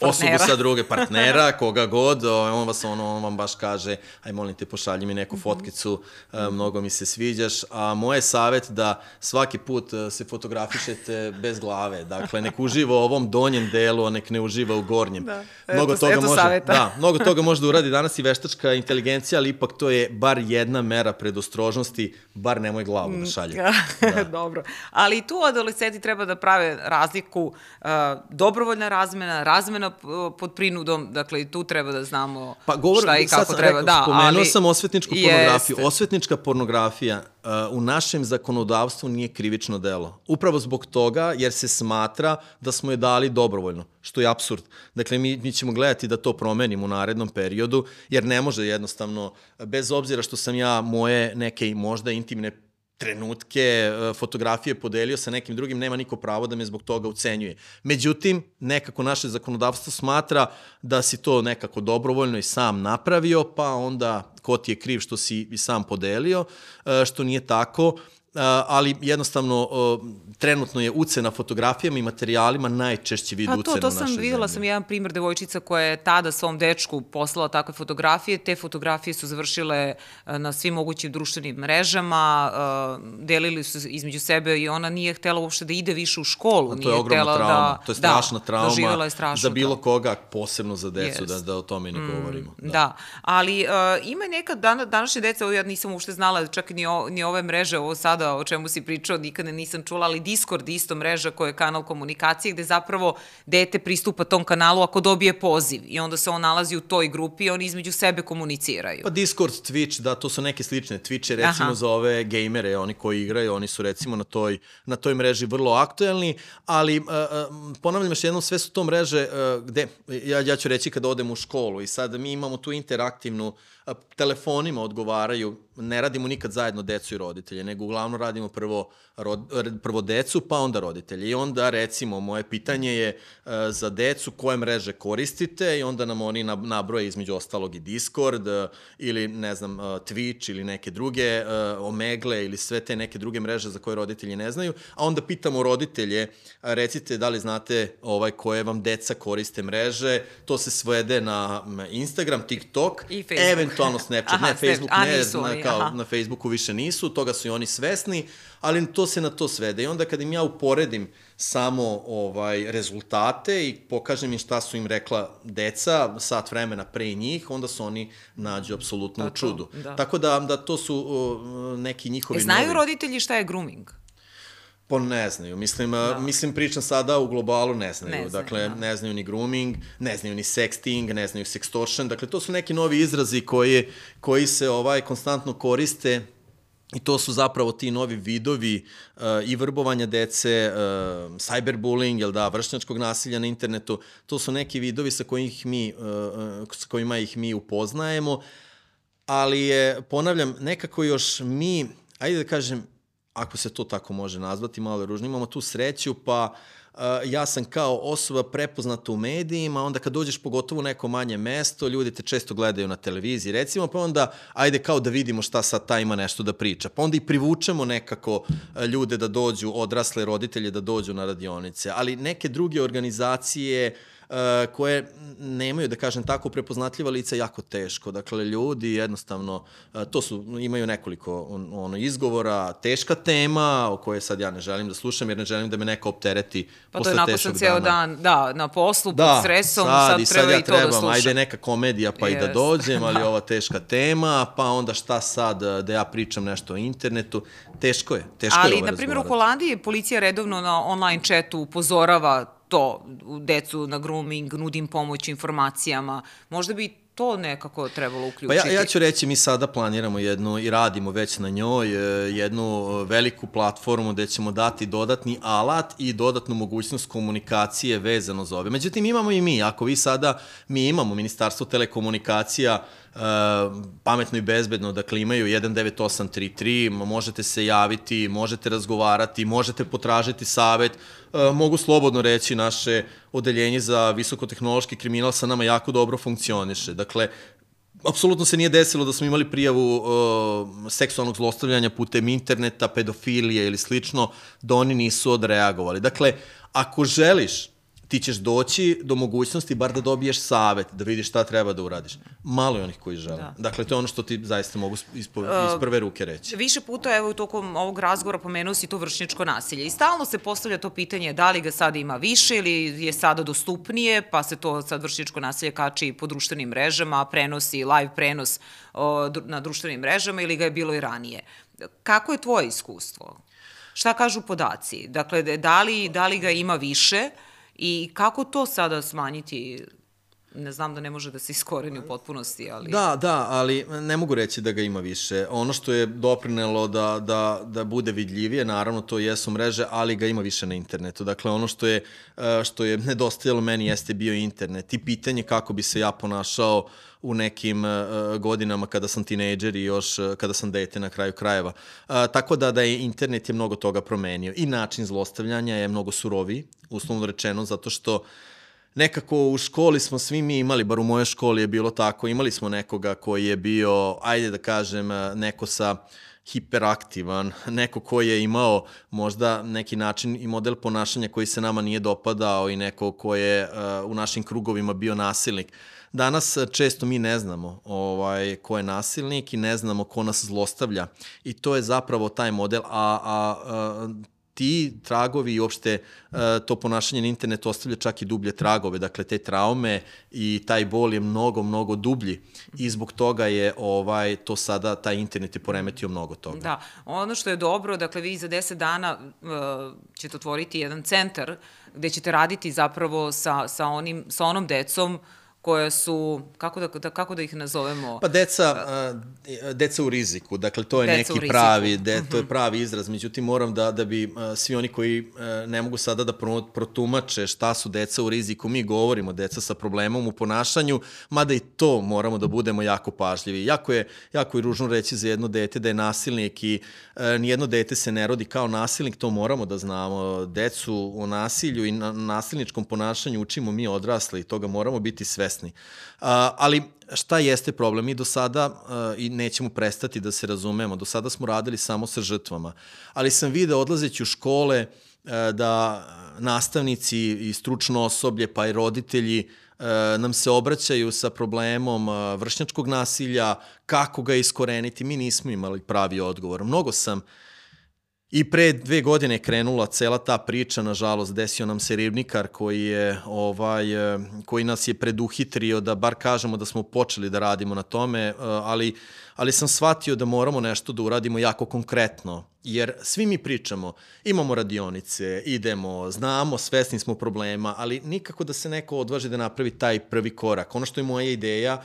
osobu sa druge partnera, <laughs> koga god, on vas ono, on vam baš kaže, aj molim te pošalji mi neku mhm. fotkicu, mm -hmm. mnogo mi se sviđaš, a moj je savjet da svaki put e, se fotografišete bez glave, dakle nek uživa u ovom donjem delu, a nek ne uživa u gornjem. Da. Mnogo eto, toga eto može, savjeta. da, mnogo toga može da uradi danas i veštačka inteligencija, ali ipak to je bar jedna mera predostrožnosti, bar nemoj glavu da šalje. <laughs> da. Dobro, ali tu adolescenti treba da prave razliku, uh, dobrovoljna razmena, razmena razmena pod prinudom, dakle i tu treba da znamo pa, govor, šta i kako treba. Rekao, da, spomenuo ali, sam osvetničku pornografiju. Jeste. Osvetnička pornografija uh, u našem zakonodavstvu nije krivično delo. Upravo zbog toga jer se smatra da smo je dali dobrovoljno, što je absurd. Dakle, mi, mi ćemo gledati da to promenimo u narednom periodu, jer ne može jednostavno, bez obzira što sam ja moje neke možda intimne trenutke, e, fotografije podelio sa nekim drugim, nema niko pravo da me zbog toga ucenjuje. Međutim, nekako naše zakonodavstvo smatra da si to nekako dobrovoljno i sam napravio, pa onda ko ti je kriv što si i sam podelio, e, što nije tako ali jednostavno trenutno je ucena fotografijama i materijalima najčešći vid pa to, ucena to sam videla sam jedan primer devojčica koja je tada svom dečku poslala takve fotografije. Te fotografije su završile na svim mogućim društvenim mrežama, delili su između sebe i ona nije htela uopšte da ide više u školu. A to je ogromna da- trauma, da, to je strašna da, trauma je strašno, za bilo da. koga, posebno za decu, yes. da, da o tome ne mm, govorimo. Da, da. ali uh, ima neka dan, današnje deca, ovo ja nisam uopšte znala čak ni, o, ni ove mreže, ovo sada o čemu si pričao, nikada nisam čula, ali Discord isto mreža koja je kanal komunikacije gde zapravo dete pristupa tom kanalu ako dobije poziv i onda se on nalazi u toj grupi i oni između sebe komuniciraju. Pa Discord, Twitch, da, to su neke slične. Twitch je recimo Aha. za ove gejmere, oni koji igraju, oni su recimo na toj, na toj mreži vrlo aktuelni, ali uh, uh, ponavljam još jednom, sve su to mreže uh, gde, ja, ja ću reći kada odem u školu i sad mi imamo tu interaktivnu, telefonima odgovaraju ne radimo nikad zajedno decu i roditelje, nego uglavnom radimo prvo, rod, prvo decu, pa onda roditelje. I onda, recimo, moje pitanje je uh, za decu koje mreže koristite i onda nam oni nabroje između ostalog i Discord uh, ili, ne znam, uh, Twitch ili neke druge, Omegle ili sve te neke druge mreže za koje roditelji ne znaju. A onda pitamo roditelje, recite da li znate ovaj koje vam deca koriste mreže, to se svede na Instagram, TikTok, I Facebook. eventualno Snapchat, <laughs> Aha, ne, Facebook ne, nisu, na, kao Aha. na Facebooku više nisu, toga su i oni svesni, ali to se na to svede. I onda kad im ja uporedim samo ovaj rezultate i pokažem im šta su im rekla deca sat vremena pre njih, onda su oni nađu apsolutno u čudu. Da. Tako da, da to su uh, neki njihovi... E, znaju novi... roditelji šta je grooming? Pa ne znaju. Mislim, da. mislim pričam sada u globalu ne znaju. Ne znaju dakle, da. ne znaju ni grooming, ne znaju ni sexting, ne znaju sextortion. Dakle, to su neki novi izrazi koji, koji se ovaj konstantno koriste I to su zapravo ti novi vidovi uh, i vrbovanja dece, uh, cyberbullying, jel da, vršnjačkog nasilja na internetu. To su neki vidovi sa, kojih mi, uh, sa kojima ih mi upoznajemo, ali je, ponavljam, nekako još mi, ajde da kažem, ako se to tako može nazvati, malo ružno, imamo tu sreću, pa uh, ja sam kao osoba prepoznata u medijima, onda kad dođeš pogotovo u neko manje mesto, ljudi te često gledaju na televiziji, recimo, pa onda ajde kao da vidimo šta sad ta ima nešto da priča. Pa onda i privučemo nekako ljude da dođu, odrasle roditelje da dođu na radionice, ali neke druge organizacije uh, koje nemaju, da kažem tako, prepoznatljiva lica jako teško. Dakle, ljudi jednostavno, eh, to su, imaju nekoliko ono, izgovora, teška tema o kojoj sad ja ne želim da slušam jer ne želim da me neko optereti pa posle teškog dana. Pa to je nakon sam dan, da, na poslu, da, pod stresom, sad, sad, i sad treba ja i to da trebam, da slušam. Ajde neka komedija pa yes. i da dođem, ali <laughs> ova teška tema, pa onda šta sad eh, da ja pričam nešto o internetu. Teško je, teško ali, je Ali, na primjer, u Holandiji policija redovno na online chatu upozorava to, decu na grooming, nudim pomoć informacijama, možda bi to nekako trebalo uključiti. Pa ja, ja ću reći, mi sada planiramo jednu i radimo već na njoj e, jednu veliku platformu gde ćemo dati dodatni alat i dodatnu mogućnost komunikacije vezano za ove. Međutim, imamo i mi, ako vi sada, mi imamo Ministarstvo telekomunikacija, Uh, pametno i bezbedno, dakle imaju 19833, možete se javiti, možete razgovarati, možete potražiti savet, uh, mogu slobodno reći naše odeljenje za visokotehnološki kriminal sa nama jako dobro funkcioniše. Dakle, apsolutno se nije desilo da smo imali prijavu uh, seksualnog zlostavljanja putem interneta, pedofilije ili slično, da oni nisu odreagovali. Dakle, ako želiš ti ćeš doći do mogućnosti bar da dobiješ savet, da vidiš šta treba da uradiš. Malo je onih koji žele. Da. Dakle, to je ono što ti zaista mogu iz, iz prve ruke reći. Više puta, evo, tokom ovog razgovora pomenuo si to vršničko nasilje i stalno se postavlja to pitanje da li ga sada ima više ili je sada dostupnije, pa se to sad vršničko nasilje kači po društvenim mrežama, prenosi live prenos o, na društvenim mrežama ili ga je bilo i ranije. Kako je tvoje iskustvo? Šta kažu podaci? Dakle, da li, da li ga ima više? I kako to sada smanjiti ne znam da ne može da se iskoreni u potpunosti, ali... Da, da, ali ne mogu reći da ga ima više. Ono što je doprinelo da, da, da bude vidljivije, naravno to jesu mreže, ali ga ima više na internetu. Dakle, ono što je, e, što je nedostajalo meni jeste bio internet i pitanje kako bi se ja ponašao u nekim uh, godinama kada sam tinejdžer i još uh, kada sam dete na kraju krajeva. Tako da da je internet je mnogo toga promenio i način zlostavljanja je mnogo suroviji, uslovno rečeno, zato što nekako u školi smo svi mi imali, bar u mojoj školi je bilo tako, imali smo nekoga koji je bio, ajde da kažem, neko sa hiperaktivan, <laughs> neko koji je imao možda neki način i model ponašanja koji se nama nije dopadao i neko ko je uh, u našim krugovima bio nasilnik. Danas e, često mi ne znamo ovaj, ko je nasilnik i ne znamo ko nas zlostavlja. I to je zapravo taj model, a, a, a ti tragovi i uopšte uh, to ponašanje na internetu ostavlja čak i dublje tragove, dakle te traume i taj bol je mnogo, mnogo dublji. I zbog toga je ovaj to sada, taj internet je poremetio mnogo toga. Da, ono što je dobro, dakle vi za 10 dana uh, ćete otvoriti jedan centar gde ćete raditi zapravo sa, sa, onim, sa onom decom uh, koja su, kako da, da, kako da ih nazovemo? Pa deca, deca u riziku, dakle to je deca neki pravi, de, to je mhm. pravi izraz, međutim moram da, da bi svi oni koji ne mogu sada da protumače šta su deca u riziku, mi govorimo deca sa problemom u ponašanju, mada i to moramo da budemo jako pažljivi. Jako je, jako je ružno reći za jedno dete da je nasilnik i uh, nijedno dete se ne rodi kao nasilnik, to moramo da znamo. Decu o nasilju i na, nasilničkom ponašanju učimo mi odrasli, toga moramo biti svesni svesni. Ali šta jeste problem? Mi do sada, i nećemo prestati da se razumemo, do sada smo radili samo sa žrtvama, ali sam video odlazeći u škole da nastavnici i stručno osoblje, pa i roditelji nam se obraćaju sa problemom vršnjačkog nasilja, kako ga iskoreniti. Mi nismo imali pravi odgovor. Mnogo sam uh, I pre dve godine je krenula cela ta priča, nažalost, desio nam se ribnikar koji, je, ovaj, e, koji nas je preduhitrio da bar kažemo da smo počeli da radimo na tome, e, ali, ali sam shvatio da moramo nešto da uradimo jako konkretno, jer svi mi pričamo, imamo radionice, idemo, znamo, svesni smo problema, ali nikako da se neko odvaži da napravi taj prvi korak. Ono što je moja ideja,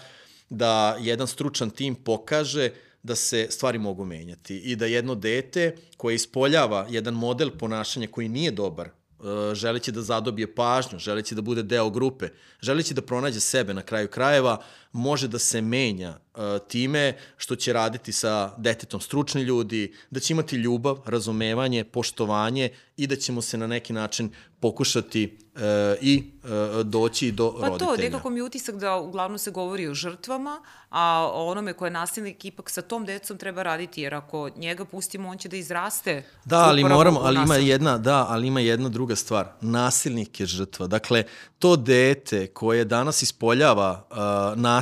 da jedan stručan tim pokaže da se stvari mogu menjati i da jedno dete koje ispoljava jedan model ponašanja koji nije dobar, e, želeći da zadobije pažnju, želeći da bude deo grupe, želeći da pronađe sebe na kraju krajeva, može da se menja uh, time što će raditi sa detetom stručni ljudi, da će imati ljubav, razumevanje, poštovanje i da ćemo se na neki način pokušati uh, i uh, doći do pa roditelja. Pa to, nekako mi je utisak da uglavnom se govori o žrtvama, a o onome ko je nasilnik ipak sa tom decom treba raditi, jer ako njega pustimo, on će da izraste. Da, ali moramo, ali ima jedna, da, ali ima jedna druga stvar. Nasilnik je žrtva. Dakle, to dete koje danas ispoljava uh,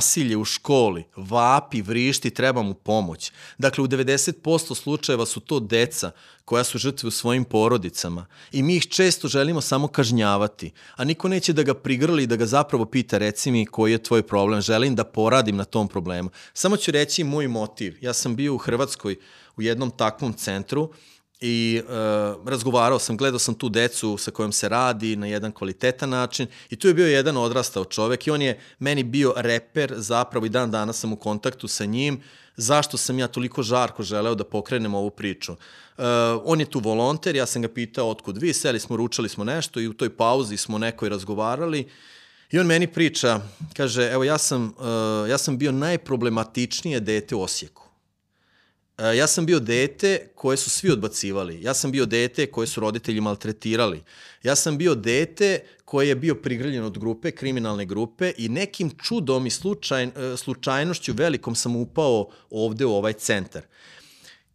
nasilje u školi, vapi, vrišti, treba mu pomoć. Dakle, u 90% slučajeva su to deca koja su žrtve u svojim porodicama i mi ih često želimo samo kažnjavati, a niko neće da ga prigrli i da ga zapravo pita reci mi koji je tvoj problem, želim da poradim na tom problemu. Samo ću reći moj motiv. Ja sam bio u Hrvatskoj u jednom takvom centru i uh, razgovarao sam, gledao sam tu decu sa kojom se radi na jedan kvalitetan način i tu je bio jedan odrastao čovek i on je meni bio reper, zapravo i dan danas sam u kontaktu sa njim, zašto sam ja toliko žarko želeo da pokrenem ovu priču. Uh, on je tu volonter, ja sam ga pitao otkud vi, seli smo, ručali smo nešto i u toj pauzi smo nekoj razgovarali i on meni priča, kaže, evo ja sam, uh, ja sam bio najproblematičnije dete u Osijeku. E, ja sam bio dete koje su svi odbacivali. Ja sam bio dete koje su roditelji maltretirali. Ja sam bio dete koje je bio prigrljen od grupe, kriminalne grupe i nekim čudom i slučaj, e, slučajnošću velikom sam upao ovde u ovaj centar.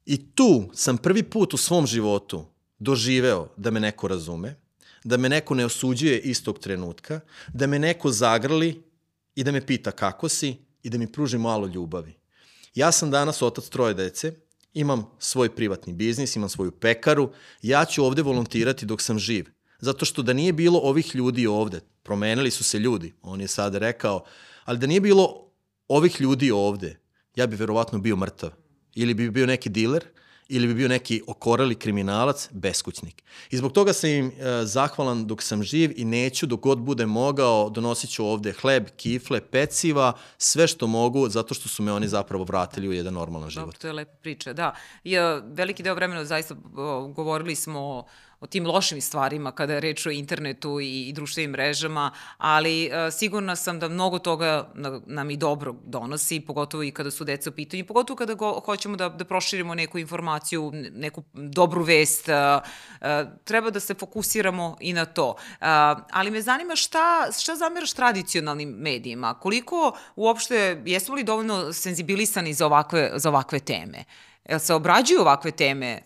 I tu sam prvi put u svom životu doživeo da me neko razume, da me neko ne osuđuje istog trenutka, da me neko zagrli i da me pita kako si i da mi pruži malo ljubavi. Ja sam danas otac troje dece, imam svoj privatni biznis, imam svoju pekaru, ja ću ovde volontirati dok sam živ. Zato što da nije bilo ovih ljudi ovde, promenili su se ljudi, on je sad rekao, ali da nije bilo ovih ljudi ovde, ja bi verovatno bio mrtav. Ili bi bio neki diler, ili bi bio neki okorali kriminalac, beskućnik. I zbog toga sam im e, zahvalan dok sam živ i neću dok god bude mogao, donosit ću ovde hleb, kifle, peciva, sve što mogu, zato što su me oni zapravo vratili u jedan normalan život. Dobro, to je lepa priča, da. E, veliki deo vremena zaista govorili smo o o tim lošim stvarima kada je reč o internetu i, i društvenim mrežama, ali e, sigurna sam da mnogo toga na, nam i dobro donosi, pogotovo i kada su deca u pitanju, pogotovo kada go, hoćemo da, da proširimo neku informaciju, neku dobru vest, e, e, treba da se fokusiramo i na to. E, ali me zanima šta, šta zameraš tradicionalnim medijima? Koliko uopšte, jesmo li dovoljno senzibilisani za ovakve, za ovakve teme? Jel se obrađuju ovakve teme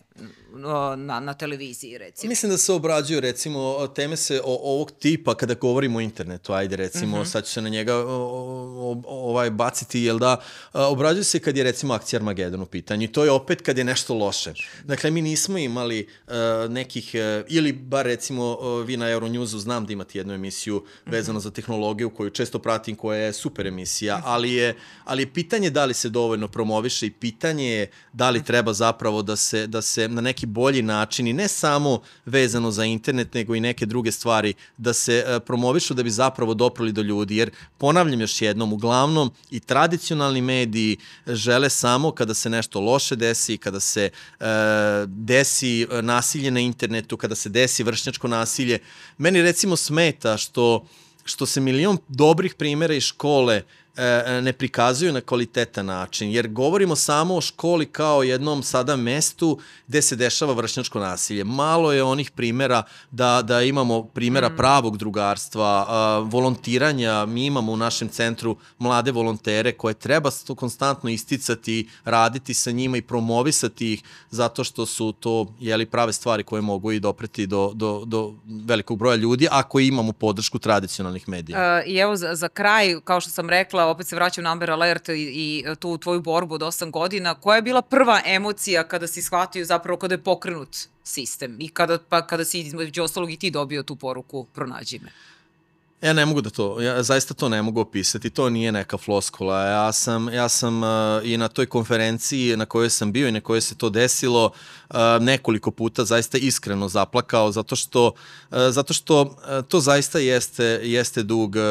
na, na televiziji, recimo? Mislim da se obrađuju, recimo, teme se o, ovog tipa kada govorimo o internetu, ajde, recimo, mm -hmm. sad ću se na njega o, o, ovaj baciti, jel da, obrađuju se kad je, recimo, akcija Armagedon u pitanju i to je opet kad je nešto loše. Dakle, mi nismo imali uh, nekih, uh, ili bar, recimo, uh, vi na Euronewsu znam da imate jednu emisiju vezano mm -hmm. za tehnologiju koju često pratim, koja je super emisija, mhm. ali je, ali je pitanje da li se dovoljno promoviše i pitanje je da li treba zapravo da se, da se na neki bolji način i ne samo vezano za internet, nego i neke druge stvari da se uh, promovišu da bi zapravo doprali do ljudi. Jer, ponavljam još jednom, uglavnom i tradicionalni mediji žele samo kada se nešto loše desi, kada se uh, desi nasilje na internetu, kada se desi vršnjačko nasilje. Meni recimo smeta što što se milion dobrih primera iz škole uh, E, e, ne prikazuju na kvalitetan način, jer govorimo samo o školi kao jednom sada mestu gde se dešava vršnjačko nasilje. Malo je onih primera da, da imamo primera mm. pravog drugarstva, a, volontiranja, mi imamo u našem centru mlade volontere koje treba to konstantno isticati, raditi sa njima i promovisati ih zato što su to jeli, prave stvari koje mogu i dopreti do, do, do velikog broja ljudi ako imamo podršku tradicionalnih medija. Uh, I evo za, za kraj, kao što sam rekla, rekla, opet se vraćam na Amber Alert i, i tu tvoju borbu od 8 godina, koja je bila prva emocija kada si shvatio zapravo kada je pokrenut sistem i kada, pa, kada si između ostalog i ti dobio tu poruku pronađi me? Ja ne mogu da to, ja zaista to ne mogu opisati, to nije neka floskula. Ja sam, ja sam uh, i na toj konferenciji na kojoj sam bio i na kojoj se to desilo uh, nekoliko puta zaista iskreno zaplakao zato što, uh, zato što uh, to zaista jeste, jeste dug uh,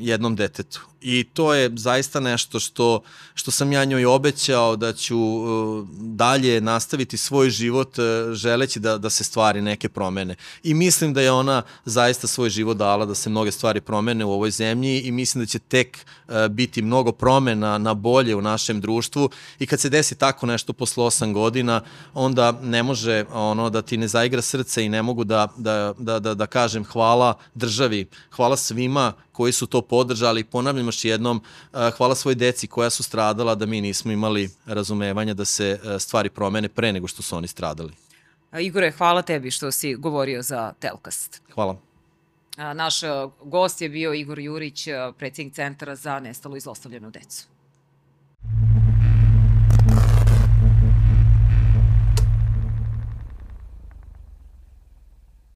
jednom detetu i to je zaista nešto što, što sam ja njoj obećao da ću uh, dalje nastaviti svoj život uh, želeći da, da se stvari neke promene. I mislim da je ona zaista svoj život dala da se mnoge stvari promene u ovoj zemlji i mislim da će tek uh, biti mnogo promena na bolje u našem društvu i kad se desi tako nešto posle 8 godina, onda ne može ono da ti ne zaigra srce i ne mogu da, da, da, da, da kažem hvala državi, hvala svima koji su to podržali. Ponavljam još jednom, hvala svoj deci koja su stradala da mi nismo imali razumevanja da se stvari promene pre nego što su oni stradali. Igore, hvala tebi što si govorio za Telkast. Hvala. Naš gost je bio Igor Jurić, predsjednik Centra za nestalu i zlostavljenu decu.